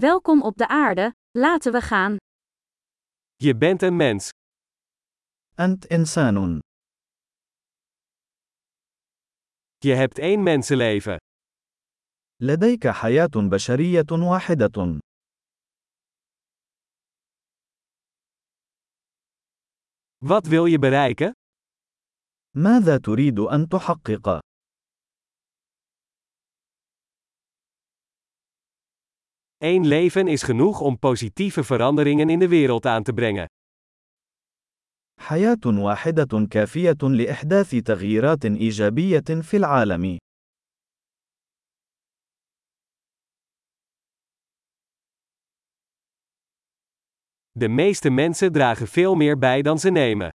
Welkom op de aarde, laten we gaan. Je bent een mens. أنت إنسان. Je hebt één mensenleven. لديك حياة بشرية واحدة. Wat wil je bereiken? ماذا تريد أن تحقق؟ Eén leven is genoeg om positieve veranderingen in de wereld aan te brengen. حياة واحدة كافية لإحداث تغييرات إيجابية في العالم. De meeste mensen dragen veel meer bij dan ze nemen.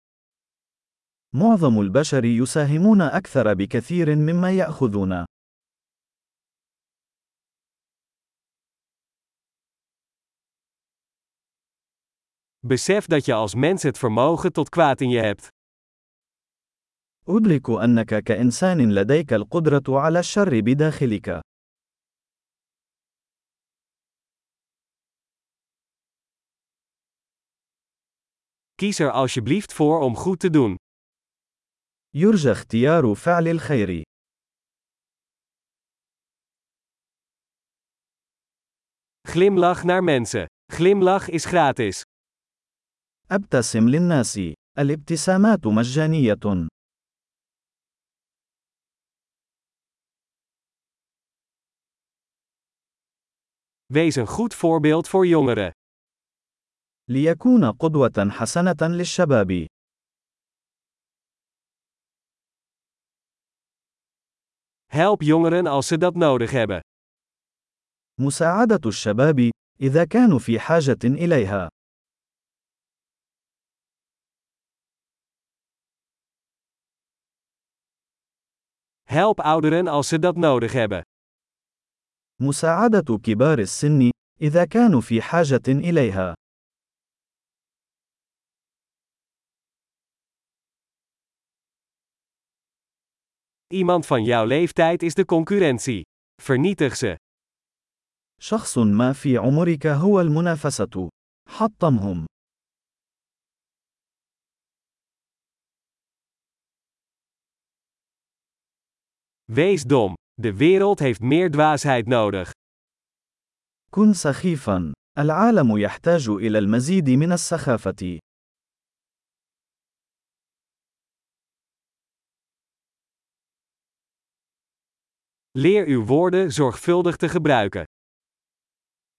معظم البشر يساهمون أكثر بكثير مما يأخذون. Besef dat je als mens het vermogen tot kwaad in je hebt. أدرك أنك كإنسان لديك القدرة على الشر بداخلك. Kies er alsjeblieft voor om goed te doen. يرجى اختيار فعل الخير. Glimlach naar mensen. Glimlach is gratis. أبتسم للناس. الابتسامات مجانية. Wees een goed voorbeeld voor jongeren. ليكون قدوة حسنة للشباب. Help jongeren als ze dat nodig hebben. مساعدة الشباب إذا كانوا في حاجة إليها. Help ouderen als ze dat nodig hebben. مساعدة كبار السن إذا كانوا في حاجة إليها. Iemand van jouw leeftijd is de concurrentie. Vernietig ze. شخص ما في عمرك هو المنافسة. حطمهم. Wees dom. De wereld heeft meer dwaasheid nodig. كن سخيفا. العالم يحتاج إلى المزيد من السخافة. Leer uw woorden zorgvuldig te gebruiken.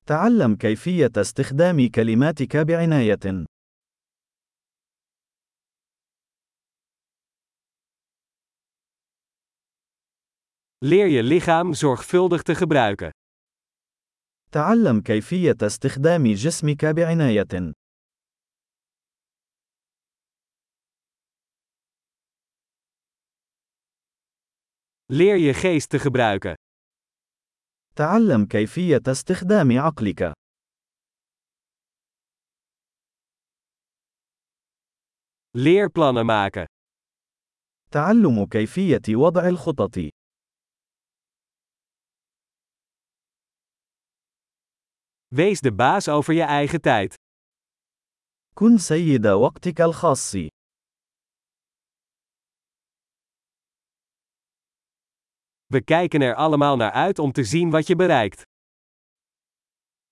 تعلم كيفية استخدام كلماتك بعناية. Leer je lichaam zorgvuldig te gebruiken. تعلم كيفية استخدام جسمك بعناية. Leer je geest te gebruiken. تعلم كيفية استخدام عقلك. Leer plannen maken. تعلم كيفية وضع الخطط. Wees de baas over je eigen tijd. كن سيد وقتك الخاص. We kijken er allemaal naar uit om te zien wat je bereikt.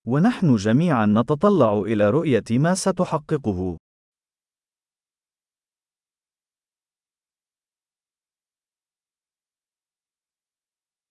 ونحن جميعا نتطلع إلى رؤية ما ستحققه.